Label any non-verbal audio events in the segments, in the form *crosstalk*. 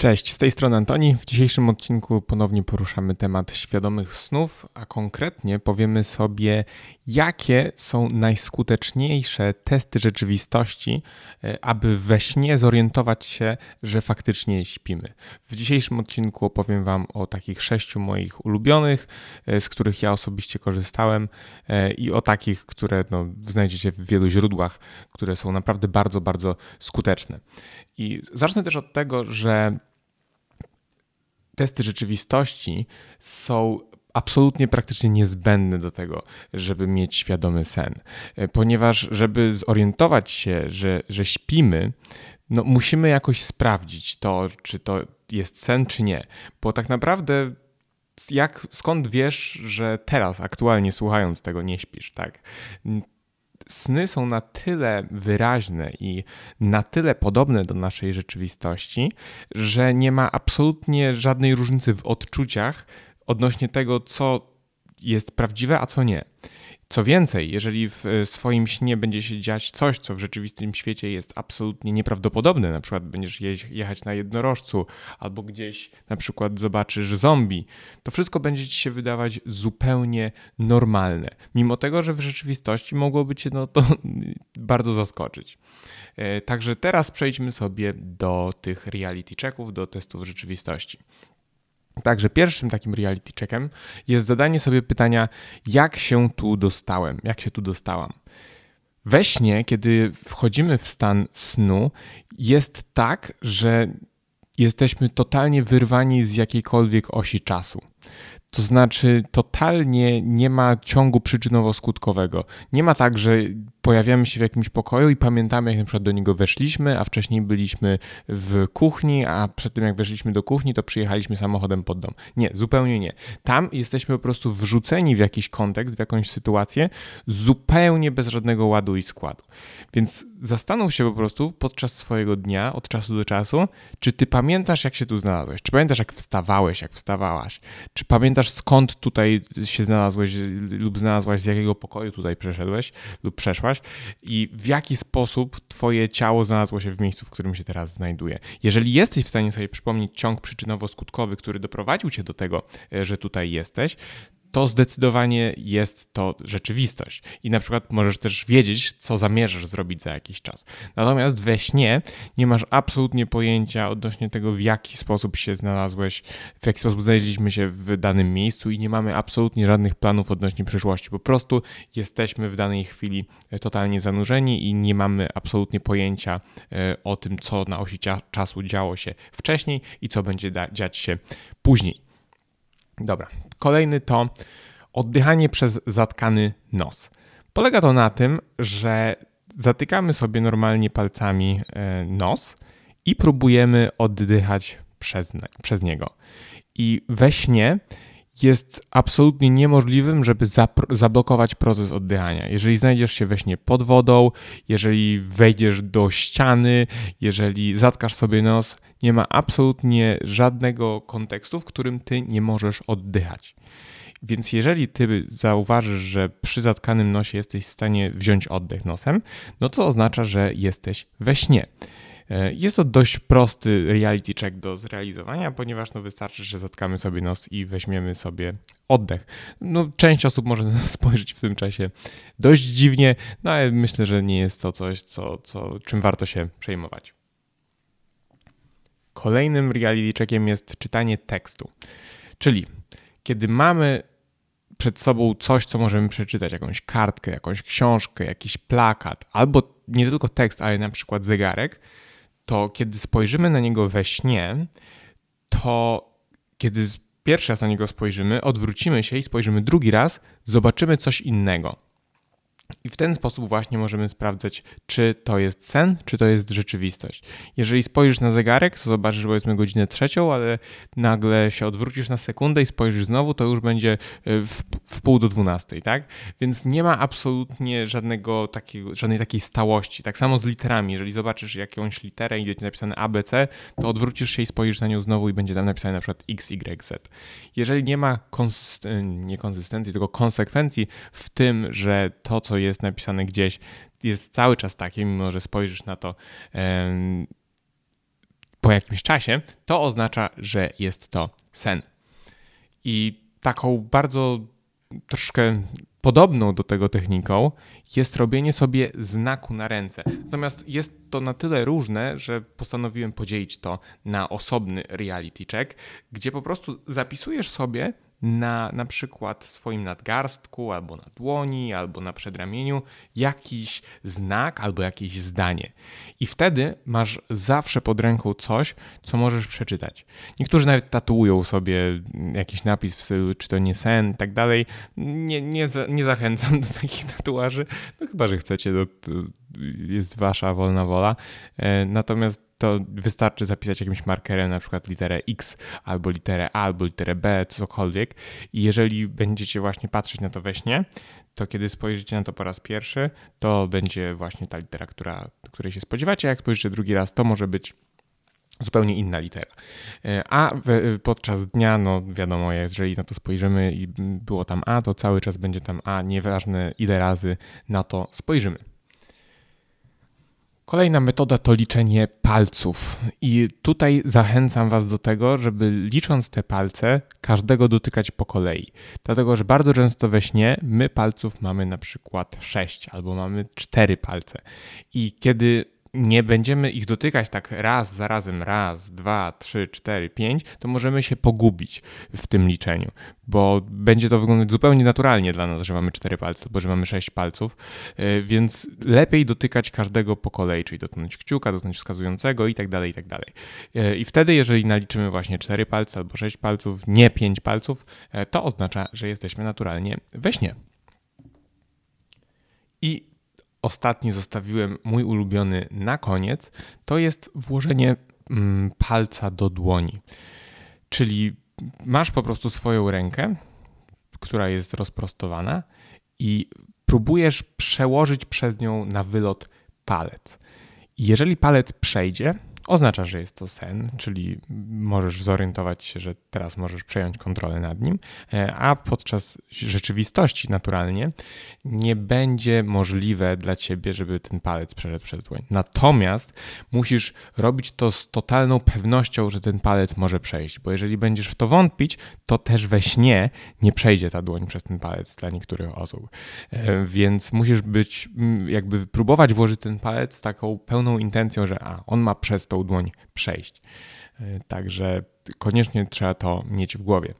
Cześć, z tej strony Antoni. W dzisiejszym odcinku ponownie poruszamy temat świadomych snów, a konkretnie powiemy sobie, jakie są najskuteczniejsze testy rzeczywistości, e, aby we śnie zorientować się, że faktycznie śpimy. W dzisiejszym odcinku opowiem Wam o takich sześciu moich ulubionych, e, z których ja osobiście korzystałem e, i o takich, które no, znajdziecie w wielu źródłach, które są naprawdę bardzo, bardzo skuteczne. I zacznę też od tego, że testy rzeczywistości są absolutnie praktycznie niezbędne do tego, żeby mieć świadomy sen. E, ponieważ, żeby zorientować się, że, że śpimy, no musimy jakoś sprawdzić to, czy to jest sen, czy nie. Bo tak naprawdę jak, skąd wiesz, że teraz, aktualnie słuchając tego, nie śpisz, tak? Sny są na tyle wyraźne i na tyle podobne do naszej rzeczywistości, że nie ma absolutnie żadnej różnicy w odczuciach odnośnie tego, co jest prawdziwe, a co nie. Co więcej, jeżeli w e, swoim śnie będzie się dziać coś, co w rzeczywistym świecie jest absolutnie nieprawdopodobne, na przykład będziesz jechać na jednorożcu albo gdzieś na przykład zobaczysz zombie, to wszystko będzie ci się wydawać zupełnie normalne, mimo tego, że w rzeczywistości mogłoby cię no, to *laughs* bardzo zaskoczyć. E, także teraz przejdźmy sobie do tych reality checków, do testów rzeczywistości. Także pierwszym takim reality checkiem jest zadanie sobie pytania, jak się tu dostałem, jak się tu dostałam. We śnie, kiedy wchodzimy w stan snu, jest tak, że jesteśmy totalnie wyrwani z jakiejkolwiek osi czasu. To znaczy, totalnie nie ma ciągu przyczynowo-skutkowego. Nie ma tak, że pojawiamy się w jakimś pokoju i pamiętamy, jak na przykład do niego weszliśmy, a wcześniej byliśmy w kuchni, a przed tym, jak weszliśmy do kuchni, to przyjechaliśmy samochodem pod dom. Nie, zupełnie nie. Tam jesteśmy po prostu wrzuceni w jakiś kontekst, w jakąś sytuację, zupełnie bez żadnego ładu i składu. Więc zastanów się po prostu podczas swojego dnia, od czasu do czasu, czy ty pamiętasz, jak się tu znalazłeś? Czy pamiętasz, jak wstawałeś, jak wstawałaś? Czy pamiętasz, skąd tutaj się znalazłeś lub znalazłaś, z jakiego pokoju tutaj przeszedłeś lub przeszłaś i w jaki sposób twoje ciało znalazło się w miejscu, w którym się teraz znajduje? Jeżeli jesteś w stanie sobie przypomnieć ciąg przyczynowo-skutkowy, który doprowadził cię do tego, e, że tutaj jesteś, to zdecydowanie jest to rzeczywistość. I na przykład możesz też wiedzieć, co zamierzasz zrobić za jakiś czas. Natomiast we śnie nie masz absolutnie pojęcia odnośnie tego, w jaki sposób się znalazłeś, w jaki sposób znaleźliśmy się w danym miejscu i nie mamy absolutnie żadnych planów odnośnie przyszłości. Po prostu jesteśmy w danej chwili totalnie zanurzeni i nie mamy absolutnie pojęcia e, o tym, co na osi czasu działo się wcześniej i co będzie dziać się później. Dobra, kolejny to oddychanie przez zatkany nos. Polega to na tym, że zatykamy sobie normalnie palcami e, nos i próbujemy oddychać przez, przez niego. I we śnie jest absolutnie niemożliwym, żeby zablokować proces oddychania. Jeżeli znajdziesz się we śnie pod wodą, jeżeli wejdziesz do ściany, jeżeli zatkasz sobie nos, nie ma absolutnie żadnego kontekstu, w którym ty nie możesz oddychać. Więc jeżeli ty zauważysz, że przy zatkanym nosie jesteś w stanie wziąć oddech nosem, no to oznacza, że jesteś we śnie. E, jest to dość prosty reality check do zrealizowania, ponieważ no wystarczy, że zatkamy sobie nos i weźmiemy sobie oddech. No, część osób może na nas *laughs* spojrzeć w tym czasie dość dziwnie, no ale myślę, że nie jest to coś, co, co, czym warto się przejmować. Kolejnym reality checkiem jest czytanie tekstu. Czyli kiedy mamy przed sobą coś, co możemy przeczytać, jakąś kartkę, jakąś książkę, jakiś plakat, albo nie tylko tekst, ale na przykład zegarek, to kiedy spojrzymy na niego we śnie, to kiedy pierwszy raz na niego spojrzymy, odwrócimy się i spojrzymy drugi raz, zobaczymy coś innego. I w ten sposób właśnie możemy sprawdzać, czy to jest sen, czy to jest rzeczywistość. Jeżeli spojrzysz na zegarek, to zobaczysz powiedzmy godzinę trzecią, ale nagle się odwrócisz na sekundę i spojrzysz znowu, to już będzie e, w, w pół do dwunastej, tak? Więc nie ma absolutnie żadnego takiego, żadnej takiej stałości. Tak samo z literami. Jeżeli zobaczysz jakąś literę i będzie napisane ABC, to odwrócisz się i spojrzysz na nią znowu i będzie tam napisane na przykład X, Y, Z. Jeżeli nie ma kons- e, nie konsystencji, tylko konsekwencji w tym, że to, co jest napisane gdzieś, jest cały czas takie, mimo że spojrzysz na to po jakimś czasie, to oznacza, że jest to sen. I taką bardzo troszkę podobną do tego techniką jest robienie sobie znaku na ręce. Natomiast jest to na tyle różne, że postanowiłem podzielić to na osobny reality check, gdzie po prostu zapisujesz sobie na na przykład swoim nadgarstku, albo na dłoni, albo na przedramieniu jakiś znak albo jakieś zdanie. I wtedy masz zawsze pod ręką coś, co możesz przeczytać. Niektórzy nawet tatuują sobie jakiś napis w stylu, czy to nie sen i tak dalej. Nie, nie, nie zachęcam do takich *laughs* tatuaży, no chyba, że chcecie, to, jest wasza wolna wola. E, natomiast to wystarczy zapisać jakimś markerem, na przykład literę X, albo literę A, albo literę B, cokolwiek. I jeżeli będziecie właśnie patrzeć na to we śnie, to kiedy spojrzycie na to po raz pierwszy, to będzie właśnie ta litera, która, której się spodziewacie. Jak spojrzycie drugi raz, to może być zupełnie inna litera. E, a podczas dnia, no wiadomo, jeżeli na to spojrzymy i było tam A, to cały czas będzie tam A, nieważne ile razy na to spojrzymy. Kolejna metoda to liczenie palców. I tutaj zachęcam Was do tego, żeby licząc te palce, każdego dotykać po kolei. Dlatego, że bardzo często we śnie my palców mamy na przykład 6 albo mamy 4 palce. I kiedy nie będziemy ich dotykać tak raz za razem, raz, dwa, trzy, cztery, pięć, to możemy się pogubić w tym liczeniu, bo będzie to wyglądać zupełnie naturalnie dla nas, że mamy cztery palce, albo że mamy sześć palców, e, więc lepiej dotykać każdego po kolei, czyli dotknąć kciuka, dotknąć wskazującego i tak dalej, i tak dalej. E, I wtedy, jeżeli naliczymy właśnie cztery palce albo sześć palców, nie pięć palców, e, to oznacza, że jesteśmy naturalnie we śnie. I ostatni zostawiłem mój ulubiony na koniec, to jest włożenie mm, palca do dłoni. Czyli masz po prostu swoją rękę, która jest rozprostowana i próbujesz przełożyć przez nią na wylot palec. jeżeli palec przejdzie, oznacza, że jest to sen, czyli możesz zorientować się, że teraz możesz przejąć kontrolę nad nim, e, a podczas rzeczywistości naturalnie nie będzie możliwe dla ciebie, żeby ten palec przeszedł przez dłoń. Natomiast musisz robić to z totalną pewnością, że ten palec może przejść, bo jeżeli będziesz w to wątpić, to też we śnie nie przejdzie ta dłoń przez ten palec dla niektórych osób. E, więc musisz być, jakby próbować włożyć ten palec z taką pełną intencją, że a, on ma przez tą dłoń przejść. E, także koniecznie trzeba to mieć w głowie.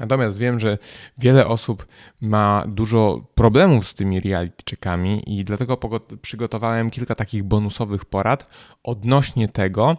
Natomiast wiem, że wiele osób ma dużo problemów z tymi reality checkami i dlatego przygotowałem kilka takich bonusowych porad odnośnie tego,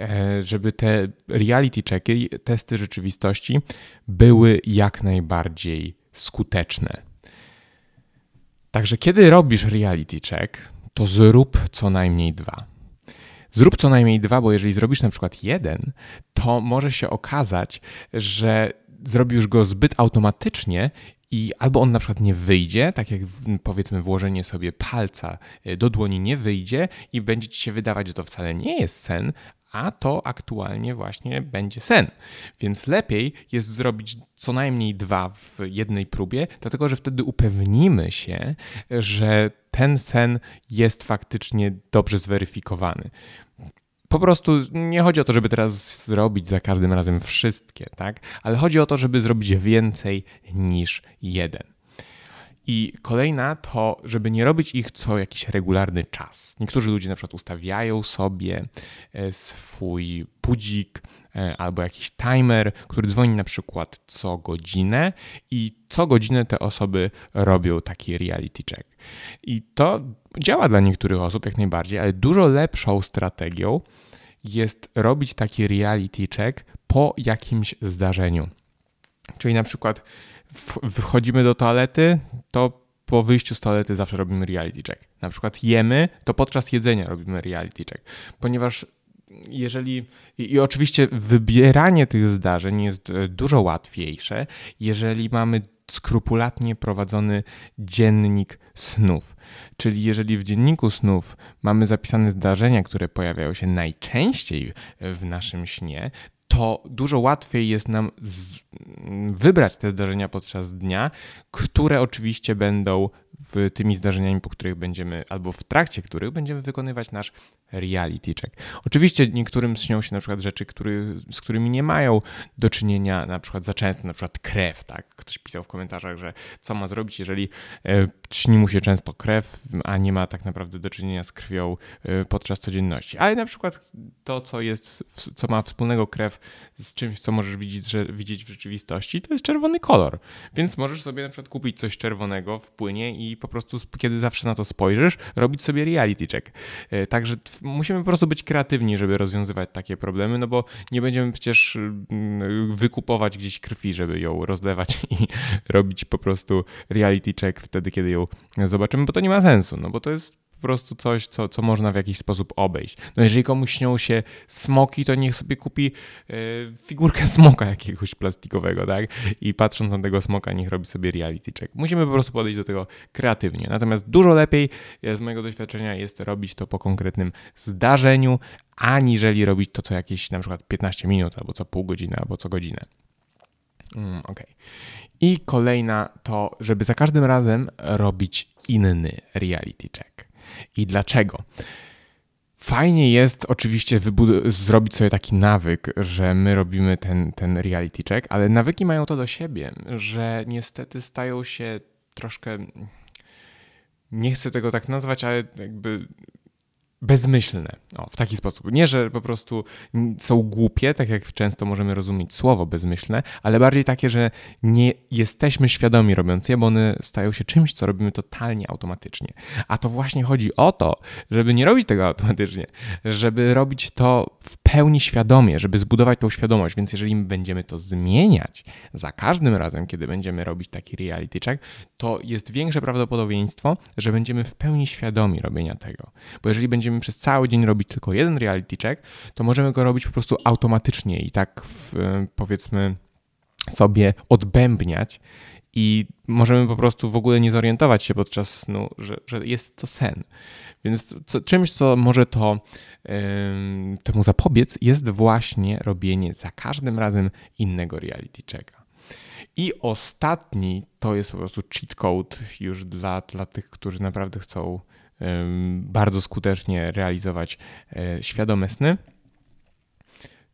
e, żeby te reality checki, testy rzeczywistości były jak najbardziej skuteczne. Także kiedy robisz reality check, to zrób co najmniej dwa. Zrób co najmniej dwa, bo jeżeli zrobisz na przykład jeden, to może się okazać, że zrobisz go zbyt automatycznie i albo on na przykład nie wyjdzie, tak jak powiedzmy włożenie sobie palca e, do dłoni nie wyjdzie i będzie ci się wydawać, że to wcale nie jest sen, a to aktualnie właśnie będzie sen. Więc lepiej jest zrobić co najmniej dwa w jednej próbie, dlatego że wtedy upewnimy się, że ten sen jest faktycznie dobrze zweryfikowany po prostu nie chodzi o to, żeby teraz zrobić za każdym razem wszystkie, tak? Ale chodzi o to, żeby zrobić więcej niż jeden. I kolejna to, żeby nie robić ich co jakiś regularny czas. Niektórzy ludzie na przykład ustawiają sobie e, swój budzik e, albo jakiś timer, który dzwoni na przykład co godzinę i co godzinę te osoby robią taki reality check. I to działa dla niektórych osób jak najbardziej, ale dużo lepszą strategią jest robić taki reality check po jakimś zdarzeniu. Czyli na przykład wchodzimy do toalety, to po wyjściu z toalety zawsze robimy reality check. Na przykład jemy, to podczas jedzenia robimy reality check, ponieważ jeżeli i, i, oczywiście wybieranie tych zdarzeń jest e, dużo łatwiejsze, jeżeli mamy skrupulatnie prowadzony dziennik snów. Czyli jeżeli w dzienniku snów mamy zapisane zdarzenia, które pojawiają się najczęściej w naszym śnie, to dużo łatwiej jest nam z, wybrać te zdarzenia podczas dnia, które oczywiście będą w tymi zdarzeniami, po których będziemy, albo w trakcie których będziemy wykonywać nasz reality check. Oczywiście niektórym śnią się na przykład rzeczy, który, z którymi nie mają do czynienia na przykład za często, na przykład krew, tak? Ktoś pisał w komentarzach, że co ma zrobić, jeżeli e, śni mu się często krew, a nie ma tak naprawdę do czynienia z krwią e, podczas codzienności. Ale na przykład to, co jest, co ma wspólnego krew z czymś, co możesz widzieć, że, widzieć w rzeczywistości, to jest czerwony kolor. Więc możesz sobie na przykład kupić coś czerwonego w płynie i po prostu, kiedy zawsze na to spojrzysz, robić sobie reality check. E, także musimy po prostu być kreatywni, żeby rozwiązywać takie problemy, no bo nie będziemy przecież mm, wykupować gdzieś krwi, żeby ją rozlewać *laughs* i robić po prostu reality check wtedy, kiedy ją zobaczymy, bo to nie ma sensu, no bo to jest po prostu coś, co, co można w jakiś sposób obejść. No jeżeli komuś śnią się smoki, to niech sobie kupi e, figurkę *laughs* smoka jakiegoś plastikowego, tak? I patrząc na tego smoka, niech robi sobie reality check. Musimy po prostu podejść do tego kreatywnie. Natomiast dużo lepiej z mojego doświadczenia jest robić to po konkretnym zdarzeniu, aniżeli robić to co jakieś na przykład 15 minut, albo co pół godziny, albo co godzinę. Mm, ok. I kolejna to, żeby za każdym razem robić inny reality check. I dlaczego? Fajnie jest oczywiście zrobić sobie taki nawyk, że my robimy ten, ten reality check, ale nawyki mają to do siebie, że niestety stają się troszkę. Nie chcę tego tak nazwać, ale jakby bezmyślne. O, w taki sposób. Nie, że po prostu są głupie, tak jak często możemy rozumieć słowo bezmyślne, ale bardziej takie, że nie jesteśmy świadomi robiąc je, bo one stają się czymś, co robimy totalnie automatycznie. A to właśnie chodzi o to, żeby nie robić tego automatycznie, żeby robić to w pełni świadomie, żeby zbudować tą świadomość. Więc jeżeli będziemy to zmieniać za każdym razem, kiedy będziemy robić taki reality check, to jest większe prawdopodobieństwo, że będziemy w pełni świadomi robienia tego. Bo jeżeli będziemy będziemy przez cały dzień robić tylko jeden reality check, to możemy go robić po prostu automatycznie i tak w, powiedzmy sobie odbębniać i możemy po prostu w ogóle nie zorientować się podczas snu, że, że jest to sen. Więc co, czymś, co może to yy, temu zapobiec, jest właśnie robienie za każdym razem innego reality checka. I ostatni to jest po prostu cheat code już dla, dla tych, którzy naprawdę chcą bardzo skutecznie realizować e, świadome sny,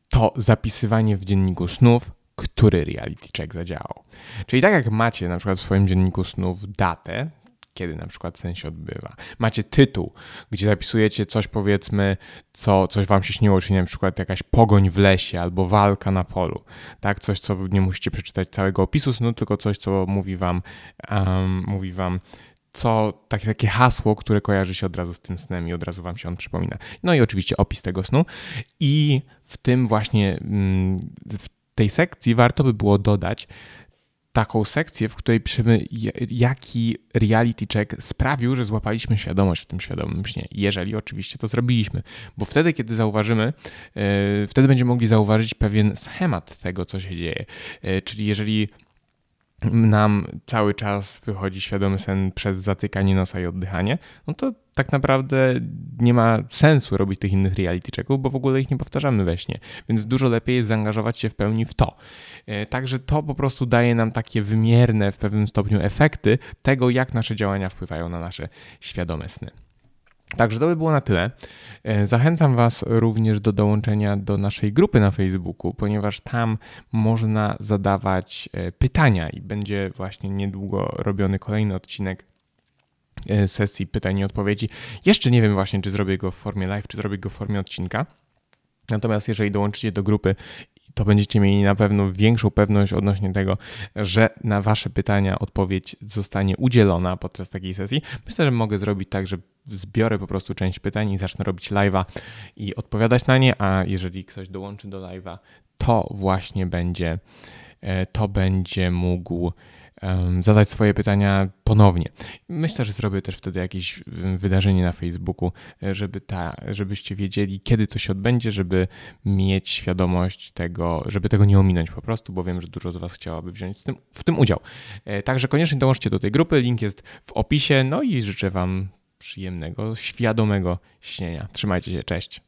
to zapisywanie w dzienniku snów, który reality check zadziałał. Czyli tak jak macie na przykład w swoim dzienniku snów datę, kiedy na przykład sen się odbywa. Macie tytuł, gdzie zapisujecie coś powiedzmy, co coś wam się śniło, czyli na przykład jakaś pogoń w lesie albo walka na polu. Tak, coś, co nie musicie przeczytać całego opisu snu, tylko coś, co mówi wam, um, mówi wam co takie, takie hasło, które kojarzy się od razu z tym snem i od razu wam się on przypomina. No i oczywiście opis tego snu. I w tym właśnie, mm, w tej sekcji warto by było dodać taką sekcję, w której piszemy, jaki reality check sprawił, że złapaliśmy świadomość w tym świadomym śnie. Jeżeli oczywiście to zrobiliśmy, bo wtedy, kiedy zauważymy, yy, wtedy będziemy mogli zauważyć pewien schemat tego, co się dzieje. Yy, czyli jeżeli nam cały czas wychodzi świadomy sen przez zatykanie nosa i oddychanie, no to tak naprawdę nie ma sensu robić tych innych reality checków, bo w ogóle ich nie powtarzamy we śnie. Więc dużo lepiej jest zaangażować się w pełni w to. E, także to po prostu daje nam takie wymierne w pewnym stopniu efekty tego, jak nasze działania wpływają na nasze świadome sny. Także to by było na tyle. E, zachęcam Was również do dołączenia do naszej grupy na Facebooku, ponieważ tam można zadawać e, pytania i będzie właśnie niedługo robiony kolejny odcinek e, sesji pytań i odpowiedzi. Jeszcze nie wiem właśnie, czy zrobię go w formie live, czy zrobię go w formie odcinka. Natomiast jeżeli dołączycie do grupy to będziecie mieli na pewno większą pewność odnośnie tego, że na Wasze pytania odpowiedź zostanie udzielona podczas takiej sesji. Myślę, że mogę zrobić tak, że zbiorę po prostu część pytań i zacznę robić live'a i odpowiadać na nie, a jeżeli ktoś dołączy do live'a, to właśnie będzie, e, to będzie mógł zadać swoje pytania ponownie. Myślę, że zrobię też wtedy jakieś wydarzenie na Facebooku, e, żeby ta, żebyście wiedzieli, kiedy coś odbędzie, żeby mieć świadomość tego, żeby tego nie ominąć po prostu, bo wiem, że dużo z Was chciałaby wziąć tym, w tym udział. E, także koniecznie dołączcie do tej grupy, link jest w opisie, no i życzę Wam przyjemnego, świadomego śnienia. Trzymajcie się, cześć.